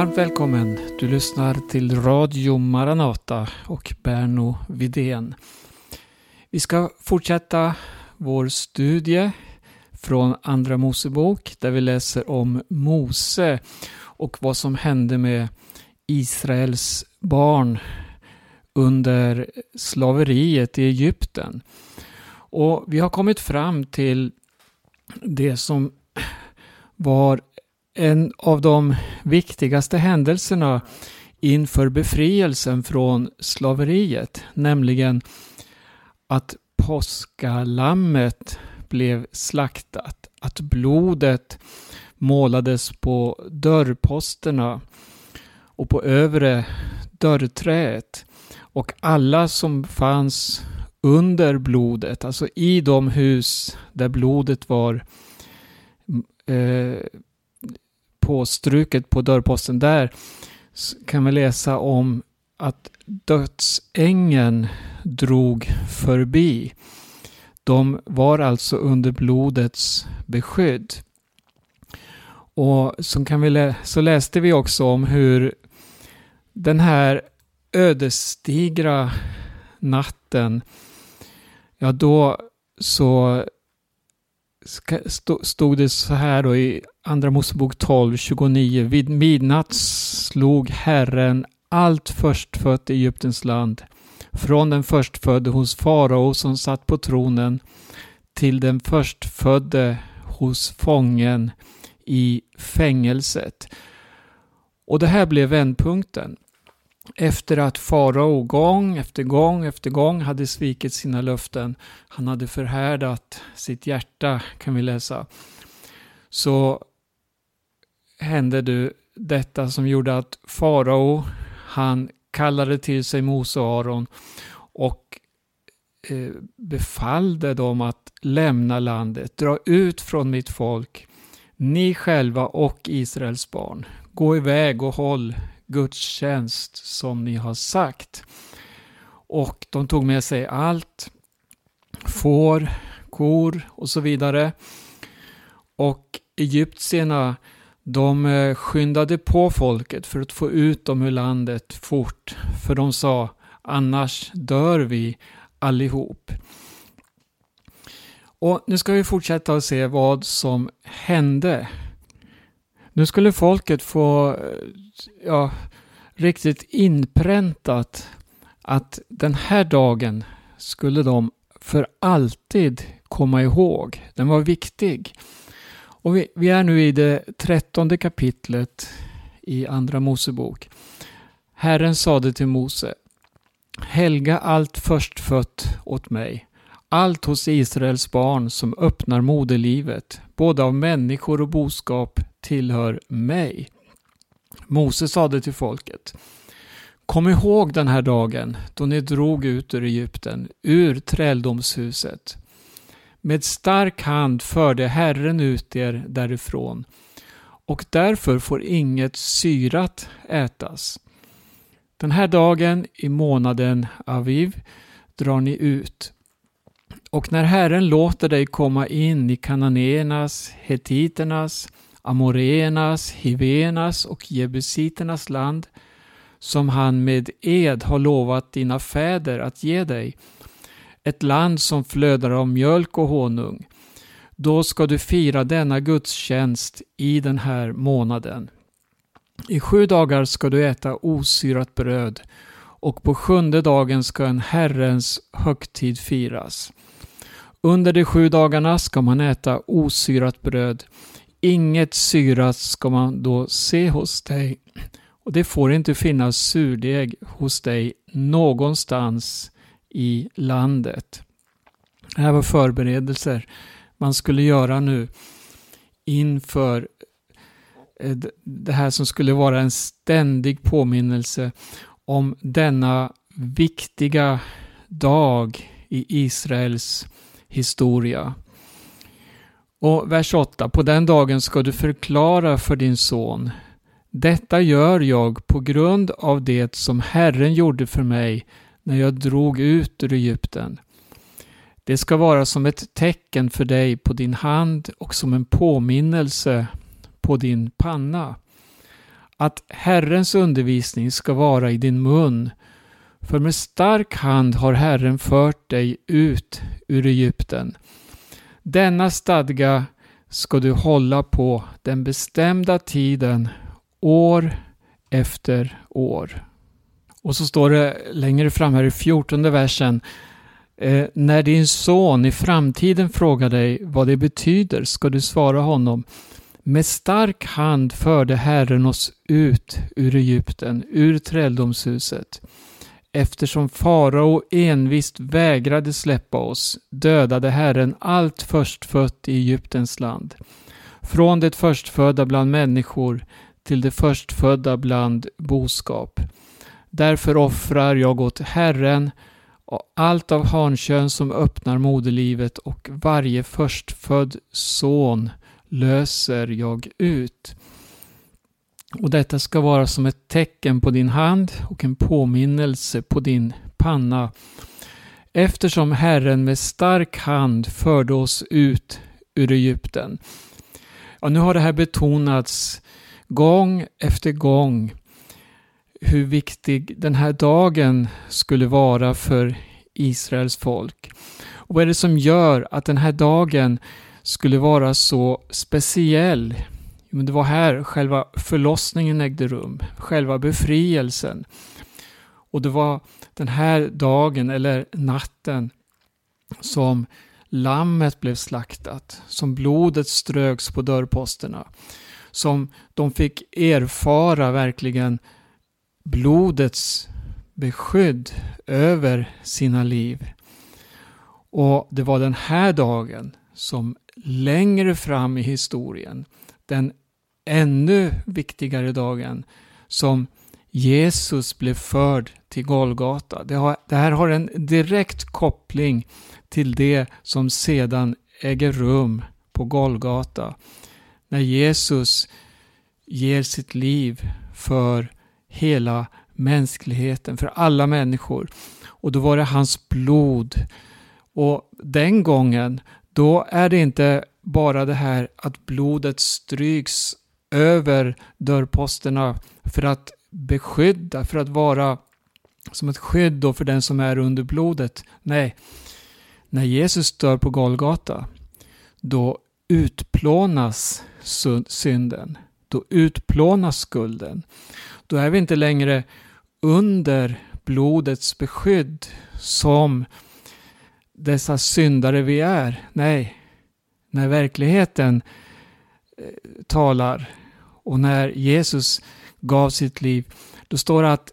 Varmt välkommen! Du lyssnar till Radio Maranata och Berno Vidén. Vi ska fortsätta vår studie från Andra Mosebok där vi läser om Mose och vad som hände med Israels barn under slaveriet i Egypten. Och vi har kommit fram till det som var en av de viktigaste händelserna inför befrielsen från slaveriet, nämligen att påskalammet blev slaktat, att blodet målades på dörrposterna och på övre dörrträet. Och alla som fanns under blodet, alltså i de hus där blodet var eh, påstruket på dörrposten där kan vi läsa om att dödsängen drog förbi. De var alltså under blodets beskydd. Och så, kan vi lä så läste vi också om hur den här ödesdigra natten, ja då så stod det så här då i Andra Mosebok 12, 29. Vid midnatt slog Herren allt förstfött i Egyptens land, från den förstfödde hos farao som satt på tronen till den förstfödde hos fången i fängelset. Och det här blev vändpunkten. Efter att farao gång efter gång efter gång hade svikit sina löften, han hade förhärdat sitt hjärta kan vi läsa, så hände det detta som gjorde att farao, han kallade till sig Mose och Aron och eh, befallde dem att lämna landet, dra ut från mitt folk, ni själva och Israels barn. Gå iväg och håll gudstjänst som ni har sagt. Och de tog med sig allt, får, kor och så vidare. Och egyptierna de eh, skyndade på folket för att få ut dem ur landet fort. För de sa, annars dör vi allihop. Och nu ska vi fortsätta och se vad som hände. Nu skulle folket få eh, ja, riktigt inpräntat att den här dagen skulle de för alltid komma ihåg. Den var viktig. Och vi, vi är nu i det trettonde kapitlet i Andra Mosebok. Herren sade till Mose Helga allt förstfött åt mig, allt hos Israels barn som öppnar moderlivet, både av människor och boskap, tillhör mig. Mose sade till folket Kom ihåg den här dagen då ni drog ut ur Egypten, ur träldomshuset. Med stark hand förde Herren ut er därifrån och därför får inget syrat ätas. Den här dagen i månaden Aviv drar ni ut. Och när Herren låter dig komma in i kananéernas, hetiternas, amoreernas, hivenas och jebusiternas land som han med ed har lovat dina fäder att ge dig, ett land som flödar av mjölk och honung. Då ska du fira denna gudstjänst i den här månaden. I sju dagar ska du äta osyrat bröd och på sjunde dagen ska en Herrens högtid firas. Under de sju dagarna ska man äta osyrat bröd. Inget syrat ska man då se hos dig och det får inte finnas surdeg hos dig någonstans i landet. Det här var förberedelser man skulle göra nu inför eh, det här som skulle vara en ständig påminnelse om denna viktiga dag i Israels historia. Och vers 8. På den dagen ska du förklara för din son. Detta gör jag på grund av det som Herren gjorde för mig när jag drog ut ur Egypten. Det ska vara som ett tecken för dig på din hand och som en påminnelse på din panna. att Herrens undervisning ska vara i din mun. För med stark hand har Herren fört dig ut ur Egypten. Denna stadga ska du hålla på den bestämda tiden, år efter år. Och så står det längre fram här i fjortonde versen. Eh, när din son i framtiden frågar dig vad det betyder ska du svara honom. Med stark hand förde Herren oss ut ur Egypten, ur träldomshuset. Eftersom farao envist vägrade släppa oss dödade Herren allt förstfött i Egyptens land. Från det förstfödda bland människor till det förstfödda bland boskap. Därför offrar jag åt Herren allt av hankön som öppnar moderlivet och varje förstfödd son löser jag ut. Och detta ska vara som ett tecken på din hand och en påminnelse på din panna. Eftersom Herren med stark hand förde oss ut ur Egypten. Ja, nu har det här betonats gång efter gång hur viktig den här dagen skulle vara för Israels folk. Och vad är det som gör att den här dagen skulle vara så speciell? Men det var här själva förlossningen ägde rum, själva befrielsen. Och det var den här dagen, eller natten, som lammet blev slaktat, som blodet ströks på dörrposterna, som de fick erfara verkligen blodets beskydd över sina liv. Och det var den här dagen som längre fram i historien, den ännu viktigare dagen som Jesus blev förd till Golgata. Det, har, det här har en direkt koppling till det som sedan äger rum på Golgata. När Jesus ger sitt liv för hela mänskligheten, för alla människor. Och då var det hans blod. Och den gången, då är det inte bara det här att blodet stryks över dörrposterna för att beskydda, för att vara som ett skydd då för den som är under blodet. Nej, när Jesus dör på Golgata, då utplånas synden. Då utplånas skulden. Då är vi inte längre under blodets beskydd som dessa syndare vi är. Nej, när verkligheten eh, talar och när Jesus gav sitt liv, då står det att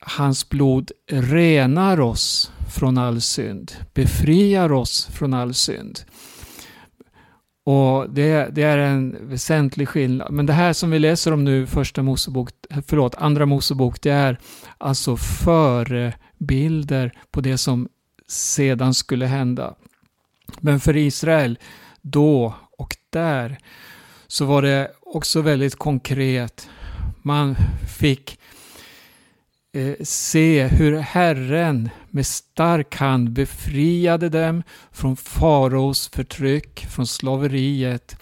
hans blod renar oss från all synd, befriar oss från all synd. Och det, det, är en väsentlig skillnad. Men det här som vi läser om nu, första Mosebok, förlåt, andra Mosebok, det är alltså förebilder på det som sedan skulle hända. Men för Israel, då och där, så var det också väldigt konkret. Man fick eh, se hur Herren med stark hand befriade dem från faraos förtryck, från slaveriet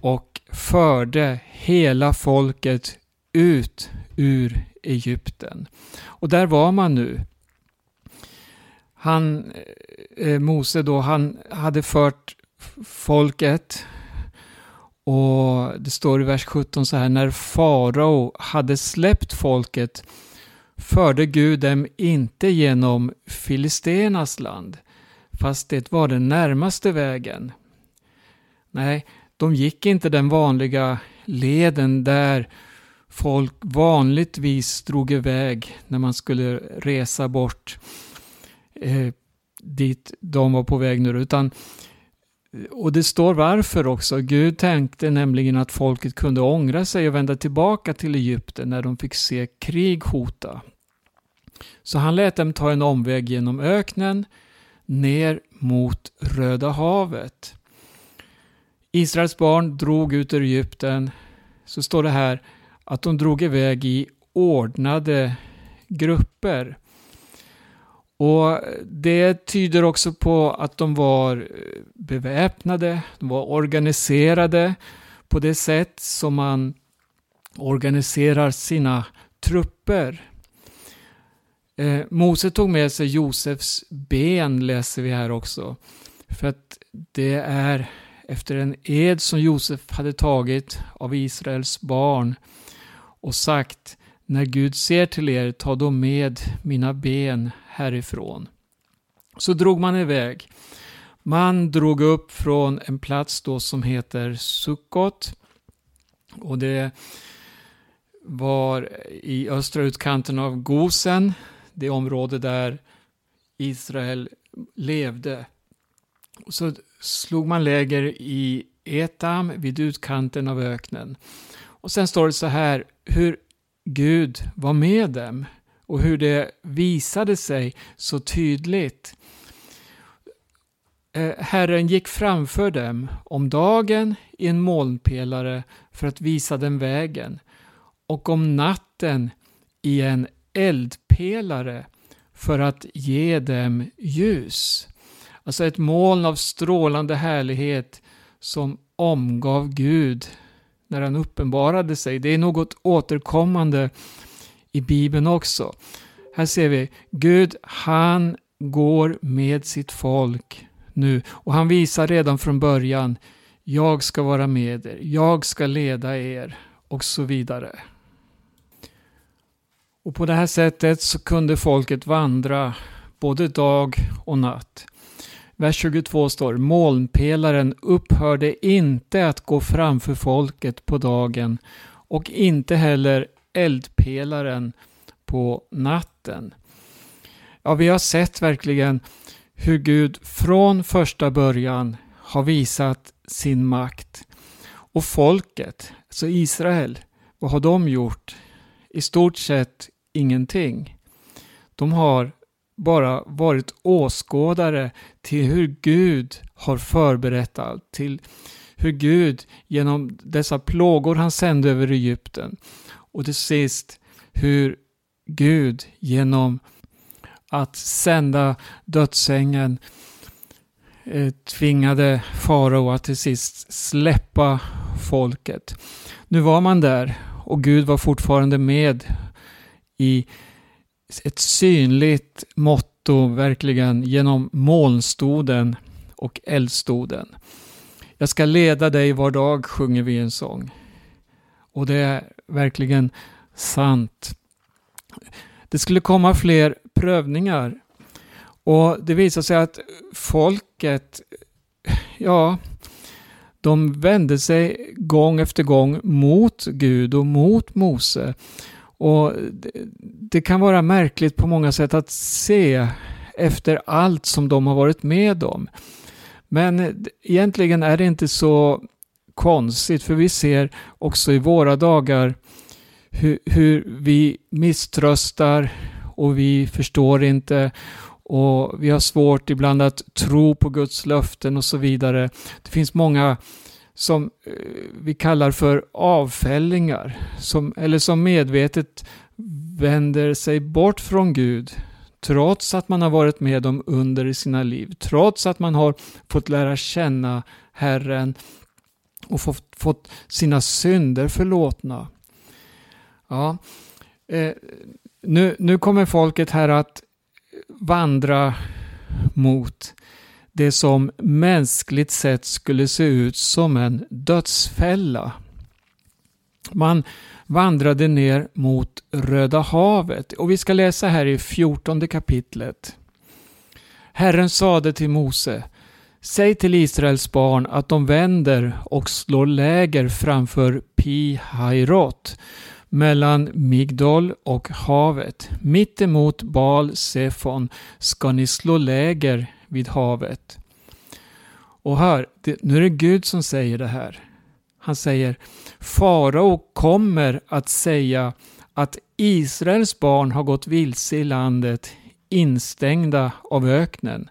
och förde hela folket ut ur Egypten. Och där var man nu. Han, eh, Mose då, han hade fört folket och det står i vers 17 så här, när farao hade släppt folket förde Gud dem inte genom Filistenas land, fast det var den närmaste vägen. Nej, de gick inte den vanliga leden där folk vanligtvis drog iväg när man skulle resa bort eh, dit de var på väg nu, utan och det står varför också. Gud tänkte nämligen att folket kunde ångra sig och vända tillbaka till Egypten när de fick se krig hota. Så han lät dem ta en omväg genom öknen ner mot Röda havet. Israels barn drog ut ur Egypten. Så står det här att de drog iväg i ordnade grupper. Och Det tyder också på att de var eh, beväpnade, de var organiserade på det sätt som man organiserar sina trupper. Eh, Mose tog med sig Josefs ben läser vi här också. För att det är efter en ed som Josef hade tagit av Israels barn och sagt när Gud ser till er, ta då med mina ben härifrån. Så drog man iväg. Man drog upp från en plats då som heter Sukkot. Och det var i östra utkanten av Gosen, det område där Israel levde. Och så slog man läger i Etam vid utkanten av öknen. Och sen står det så här hur Gud var med dem och hur det visade sig så tydligt. Eh, Herren gick framför dem om dagen i en molnpelare för att visa dem vägen och om natten i en eldpelare för att ge dem ljus. Alltså ett moln av strålande härlighet som omgav Gud när han uppenbarade sig. Det är något återkommande i Bibeln också. Här ser vi Gud, han går med sitt folk nu och han visar redan från början jag ska vara med er, jag ska leda er och så vidare. Och på det här sättet så kunde folket vandra både dag och natt. Vers 22 står Molnpelaren upphörde inte att gå framför folket på dagen och inte heller eldpelaren på natten. Ja, vi har sett verkligen hur Gud från första början har visat sin makt. Och folket, alltså Israel, vad har de gjort? I stort sett ingenting. De har bara varit åskådare till hur Gud har förberett allt, till hur Gud genom dessa plågor han sände över Egypten och till sist hur Gud genom att sända dödsängeln eh, tvingade farao att till sist släppa folket. Nu var man där och Gud var fortfarande med i ett synligt motto verkligen genom molnstoden och eldstoden. Jag ska leda dig var dag sjunger vi en sång. Och det är verkligen sant. Det skulle komma fler prövningar och det visade sig att folket, ja, de vände sig gång efter gång mot Gud och mot Mose. Och det, kan vara märkligt på många sätt att se efter allt som de har varit med om. Men egentligen är det inte så konstigt för vi ser också i våra dagar hur, hur vi misströstar och vi förstår inte och vi har svårt ibland att tro på Guds löften och så vidare. Det finns många som eh, vi kallar för avfällingar, som, eller som medvetet vänder sig bort från Gud trots att man har varit med om under i sina liv, trots att man har fått lära känna Herren och fått, fått sina synder förlåtna. Ja, eh, nu, nu kommer folket här att vandra mot det som mänskligt sett skulle se ut som en dödsfälla. Man vandrade ner mot Röda havet och vi ska läsa här i fjortonde kapitlet. Herren sade till Mose Säg till Israels barn att de vänder och slår läger framför Pi Hairot mellan Migdol och havet. Mitt emot Baal Sefon ska ni slå läger vid havet. Och hör, det, nu är det Gud som säger det här. Han säger Farao kommer att säga att Israels barn har gått vilse i landet instängda av öknen.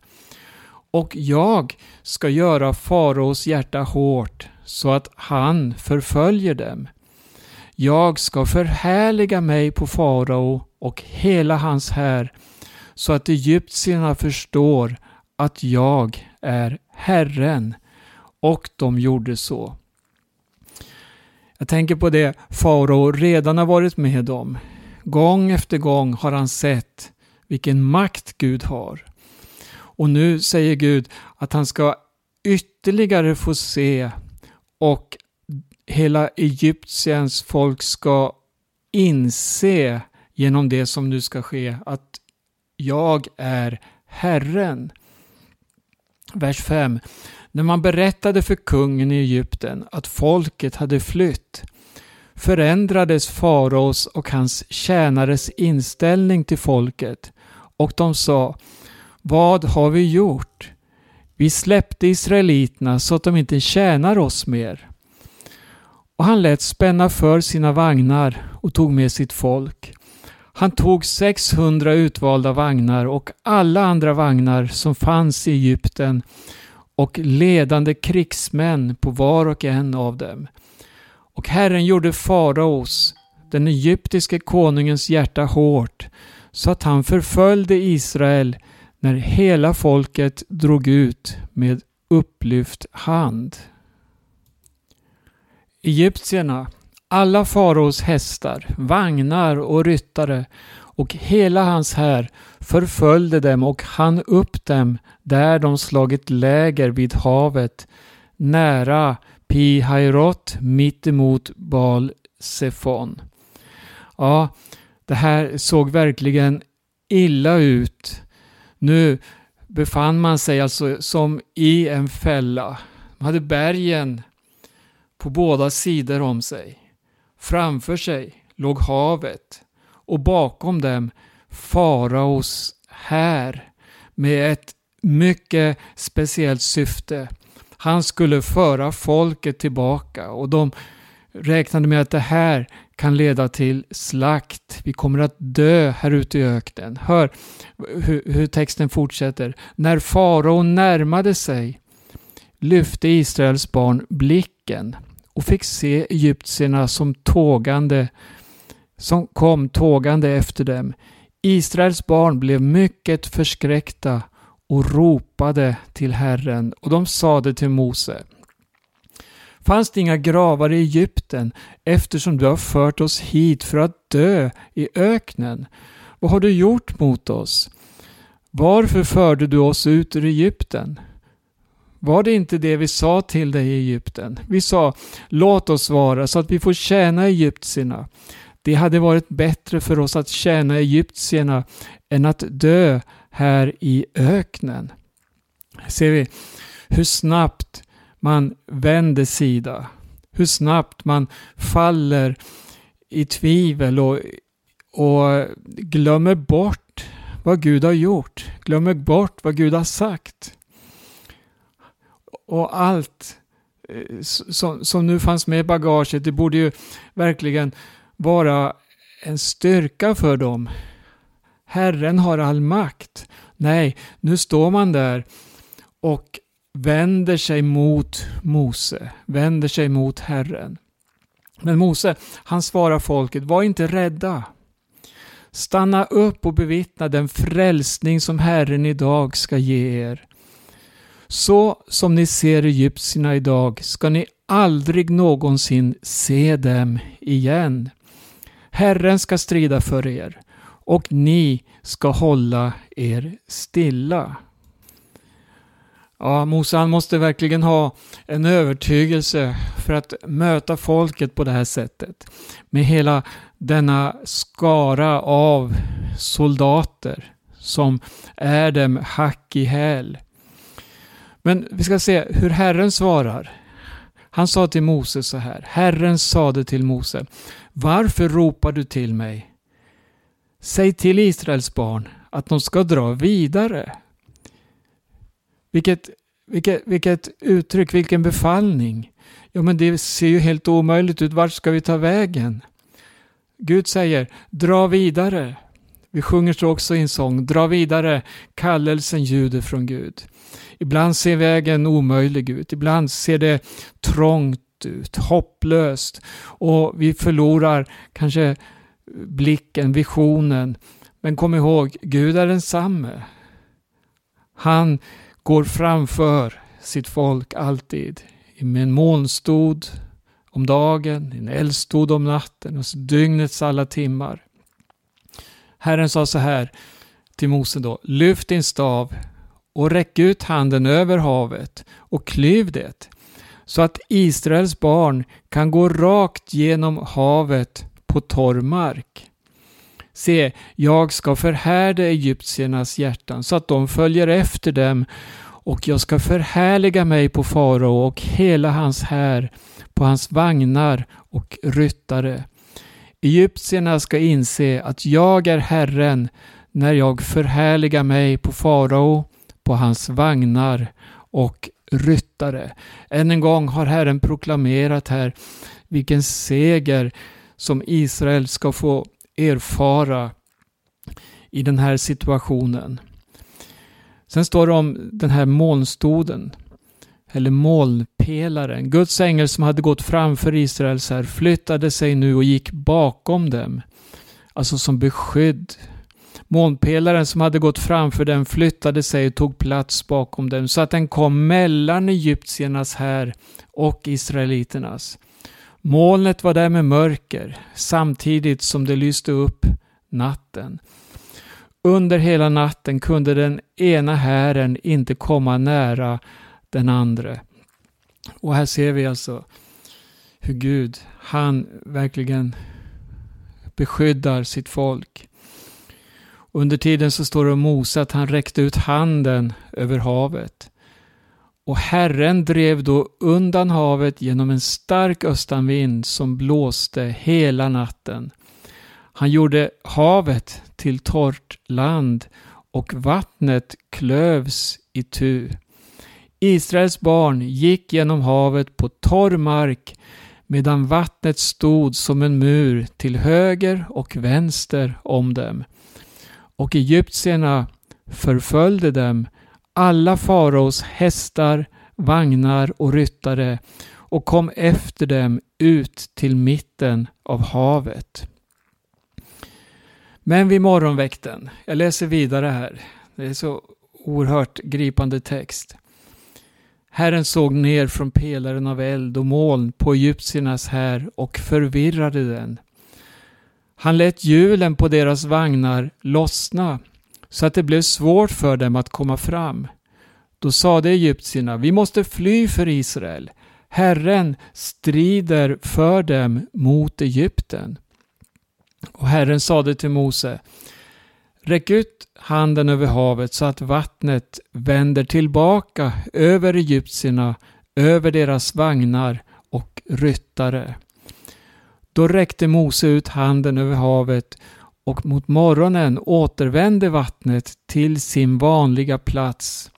Och jag ska göra faraos hjärta hårt så att han förföljer dem. Jag ska förhärliga mig på farao och hela hans här så att egyptierna förstår att jag är Herren. Och de gjorde så. Jag tänker på det farao redan har varit med om. Gång efter gång har han sett vilken makt Gud har. Och nu säger Gud att han ska ytterligare få se och hela Egyptiens folk ska inse genom det som nu ska ske att jag är Herren. Vers 5. När man berättade för kungen i Egypten att folket hade flytt förändrades faraos och hans tjänares inställning till folket och de sa vad har vi gjort? Vi släppte israeliterna så att de inte tjänar oss mer. Och han lät spänna för sina vagnar och tog med sitt folk. Han tog 600 utvalda vagnar och alla andra vagnar som fanns i Egypten och ledande krigsmän på var och en av dem. Och Herren gjorde faraos, den egyptiske konungens hjärta hårt, så att han förföljde Israel när hela folket drog ut med upplyft hand. Egyptierna, alla faraos hästar, vagnar och ryttare och hela hans här förföljde dem och han upp dem där de slagit läger vid havet nära Pi Hairot mittemot Bal Sefon. Ja, det här såg verkligen illa ut. Nu befann man sig alltså som i en fälla. Man hade bergen på båda sidor om sig. Framför sig låg havet och bakom dem faraos här med ett mycket speciellt syfte. Han skulle föra folket tillbaka och de räknade med att det här kan leda till slakt. Vi kommer att dö här ute i öknen. Hör hur, hur texten fortsätter. När farao närmade sig lyfte Israels barn blicken och fick se egyptierna som tågande som kom tågande efter dem. Israels barn blev mycket förskräckta och ropade till Herren och de sade till Mose Fanns det inga gravar i Egypten eftersom du har fört oss hit för att dö i öknen? Vad har du gjort mot oss? Varför förde du oss ut ur Egypten? Var det inte det vi sa till dig i Egypten? Vi sa, låt oss vara så att vi får tjäna egyptierna. Det hade varit bättre för oss att tjäna egyptierna än att dö här i öknen. Ser vi hur snabbt man vänder sida. Hur snabbt man faller i tvivel och, och glömmer bort vad Gud har gjort. Glömmer bort vad Gud har sagt. Och allt eh, som, som nu fanns med i bagaget, det borde ju verkligen vara en styrka för dem. Herren har all makt. Nej, nu står man där och vänder sig mot Mose, vänder sig mot Herren. Men Mose, han svarar folket, var inte rädda. Stanna upp och bevittna den frälsning som Herren idag ska ge er. Så som ni ser egyptierna idag ska ni aldrig någonsin se dem igen. Herren ska strida för er och ni ska hålla er stilla. Ja, Mose han måste verkligen ha en övertygelse för att möta folket på det här sättet. Med hela denna skara av soldater som är dem hack i häl. Men vi ska se hur Herren svarar. Han sa till Mose så här. Herren sade till Mose. Varför ropar du till mig? Säg till Israels barn att de ska dra vidare. Vilket, vilket, vilket uttryck, vilken befallning. Ja, men det ser ju helt omöjligt ut. Vart ska vi ta vägen? Gud säger, dra vidare. Vi sjunger så också i en sång, dra vidare, kallelsen ljuder från Gud. Ibland ser vägen omöjlig ut, ibland ser det trångt ut, hopplöst och vi förlorar kanske blicken, visionen. Men kom ihåg, Gud är densamme. Han går framför sitt folk alltid med en molnstod om dagen, en eldstod om natten och dygnets alla timmar. Herren sa så här till Mose då, lyft din stav och räck ut handen över havet och klyv det, så att Israels barn kan gå rakt genom havet på torr mark. Se, jag ska förhärda egyptiernas hjärtan så att de följer efter dem och jag ska förhärliga mig på farao och hela hans här, på hans vagnar och ryttare. Egyptierna ska inse att jag är Herren när jag förhärligar mig på farao, på hans vagnar och ryttare. Än en gång har Herren proklamerat här vilken seger som Israel ska få erfara i den här situationen. Sen står det om den här molnstoden, eller molnpelaren. Guds ängel som hade gått framför Israels här flyttade sig nu och gick bakom dem. Alltså som beskydd. Molnpelaren som hade gått framför dem flyttade sig och tog plats bakom dem så att den kom mellan egyptiernas här och israeliternas. Molnet var där med mörker samtidigt som det lyste upp natten. Under hela natten kunde den ena hären inte komma nära den andra. Och här ser vi alltså hur Gud, han verkligen beskyddar sitt folk. Under tiden så står det om Mose att han räckte ut handen över havet. Och Herren drev då undan havet genom en stark östanvind som blåste hela natten. Han gjorde havet till torrt land och vattnet klövs i tu. Israels barn gick genom havet på torr mark medan vattnet stod som en mur till höger och vänster om dem. Och egyptierna förföljde dem, alla faraos hästar, vagnar och ryttare och kom efter dem ut till mitten av havet. Men vid morgonväkten, jag läser vidare här, det är så oerhört gripande text. Herren såg ner från pelaren av eld och moln på egyptiernas här och förvirrade den. Han lät hjulen på deras vagnar lossna så att det blev svårt för dem att komma fram. Då sade egyptierna, vi måste fly för Israel. Herren strider för dem mot Egypten. Och Herren sade till Mose, räck ut handen över havet så att vattnet vänder tillbaka över egyptierna, över deras vagnar och ryttare. Då räckte Mose ut handen över havet och mot morgonen återvände vattnet till sin vanliga plats.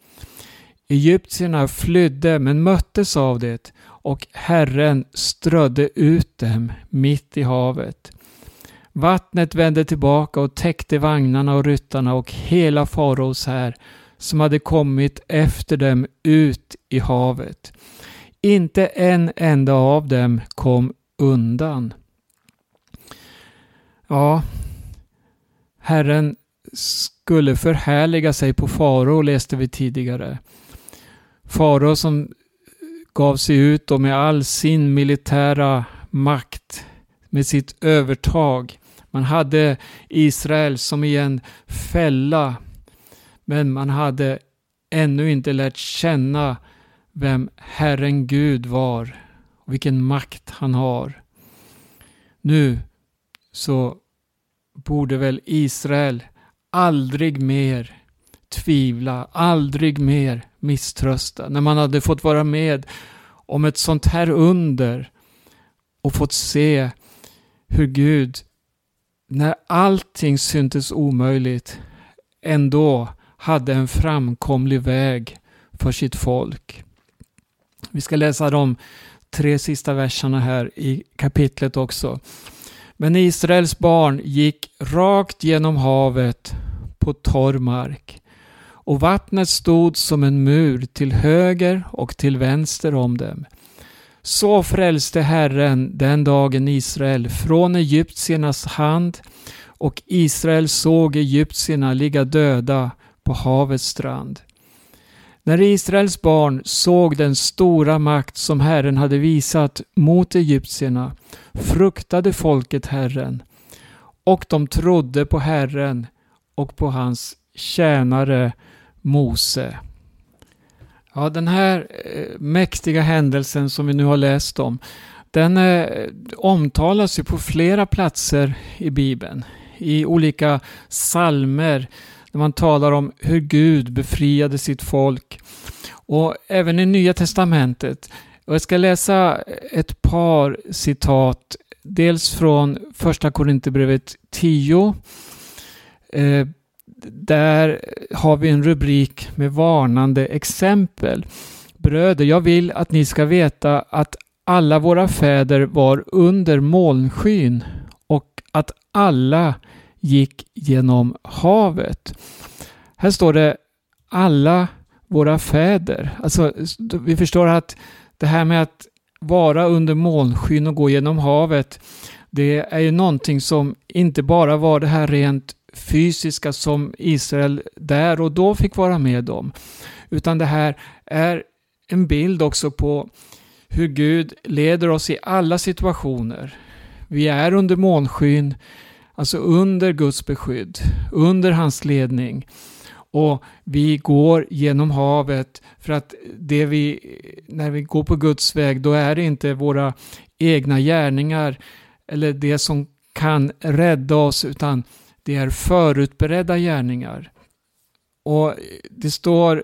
Egyptierna flydde men möttes av det och Herren strödde ut dem mitt i havet. Vattnet vände tillbaka och täckte vagnarna och ryttarna och hela faraos här som hade kommit efter dem ut i havet. Inte en enda av dem kom undan. Ja, Herren skulle förhärliga sig på farao läste vi tidigare. Farao som gav sig ut och med all sin militära makt, med sitt övertag, man hade Israel som i en fälla, men man hade ännu inte lärt känna vem Herren Gud var och vilken makt han har. Nu så borde väl Israel aldrig mer tvivla, aldrig mer misströsta. När man hade fått vara med om ett sånt här under och fått se hur Gud när allting syntes omöjligt ändå hade en framkomlig väg för sitt folk. Vi ska läsa de tre sista verserna här i kapitlet också. Men Israels barn gick rakt genom havet på torr mark och vattnet stod som en mur till höger och till vänster om dem. Så frälste Herren den dagen Israel från egyptiernas hand och Israel såg egyptierna ligga döda på havets strand. När Israels barn såg den stora makt som Herren hade visat mot egyptierna fruktade folket Herren och de trodde på Herren och på hans tjänare Mose. Ja, den här eh, mäktiga händelsen som vi nu har läst om, den eh, omtalas ju på flera platser i Bibeln. I olika salmer där man talar om hur Gud befriade sitt folk. Och även i Nya Testamentet. Och jag ska läsa ett par citat. Dels från Första Korinthierbrevet 10. Eh, där har vi en rubrik med varnande exempel. Bröder, jag vill att ni ska veta att alla våra fäder var under molnskyn och att alla gick genom havet. Här står det alla våra fäder. Alltså, vi förstår att det här med att vara under molnskyn och gå genom havet, det är ju någonting som inte bara var det här rent fysiska som Israel där och då fick vara med om. Utan det här är en bild också på hur Gud leder oss i alla situationer. Vi är under molnskyn, alltså under Guds beskydd, under hans ledning. Och vi går genom havet för att det vi, när vi går på Guds väg, då är det inte våra egna gärningar eller det som kan rädda oss, utan det är förutberedda gärningar. Och det står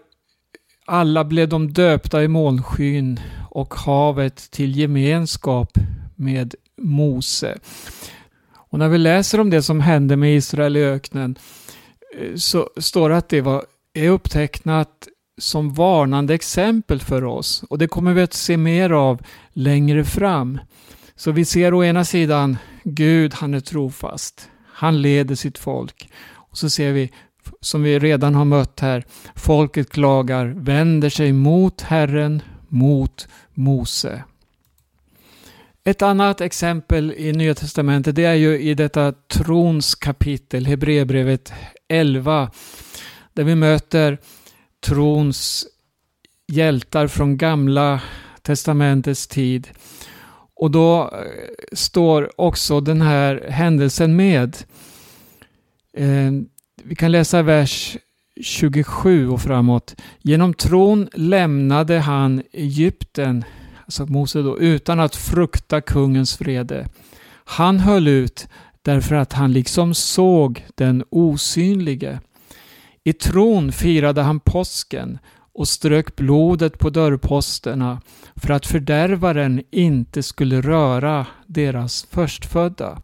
alla blev de döpta i molnskyn och havet till gemenskap med Mose. Och när vi läser om det som hände med Israel i öknen eh, så står det att det var, är upptecknat som varnande exempel för oss. Och det kommer vi att se mer av längre fram. Så vi ser å ena sidan Gud, han är trofast. Han leder sitt folk. Och så ser vi, som vi redan har mött här, folket klagar, vänder sig mot Herren, mot Mose. Ett annat exempel i Nya Testamentet det är ju i detta trons kapitel, Hebreerbrevet 11, där vi möter trons hjältar från gamla testamentets tid. Och då eh, står också den här händelsen med. Eh, vi kan läsa vers 27 och framåt. Genom tron lämnade han Egypten, alltså Mose då, utan att frukta kungens vrede. Han höll ut därför att han liksom såg den osynlige. I tron firade han påsken och strök blodet på dörrposterna för att fördärvaren inte skulle röra deras förstfödda.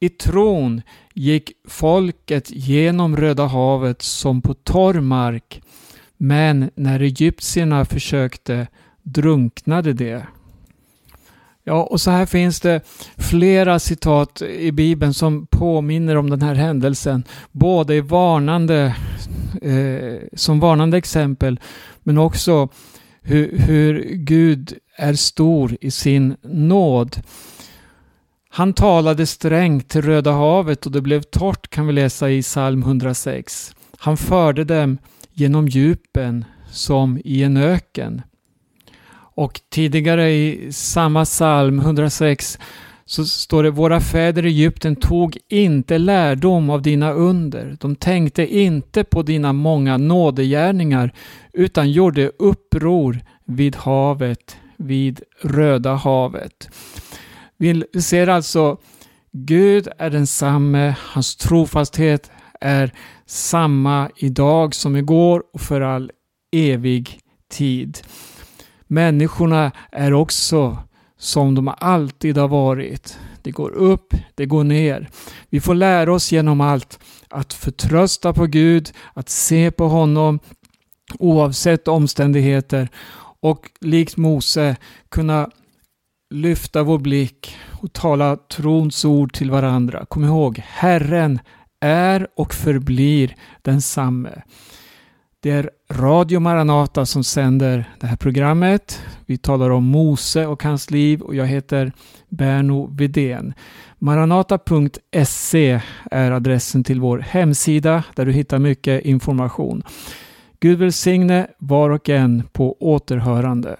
I tron gick folket genom Röda havet som på torr mark, men när egyptierna försökte drunknade det. Ja, och så här finns det flera citat i Bibeln som påminner om den här händelsen. Både i varnande, eh, som varnande exempel, men också hur, hur Gud är stor i sin nåd. Han talade strängt till Röda havet och det blev torrt kan vi läsa i psalm 106. Han förde dem genom djupen som i en öken. Och tidigare i samma psalm 106 så står det Våra fäder i Egypten tog inte lärdom av dina under. De tänkte inte på dina många nådegärningar utan gjorde uppror vid havet, vid Röda havet. Vi ser alltså Gud är densamme, hans trofasthet är samma idag som igår och för all evig tid. Människorna är också som de alltid har varit. Det går upp, det går ner. Vi får lära oss genom allt att förtrösta på Gud, att se på honom oavsett omständigheter och likt Mose kunna lyfta vår blick och tala trons ord till varandra. Kom ihåg, Herren är och förblir densamme. Det är Radio Maranata som sänder det här programmet. Vi talar om Mose och hans liv och jag heter Berno Vidén. Maranata.se är adressen till vår hemsida där du hittar mycket information. Gud välsigne var och en på återhörande.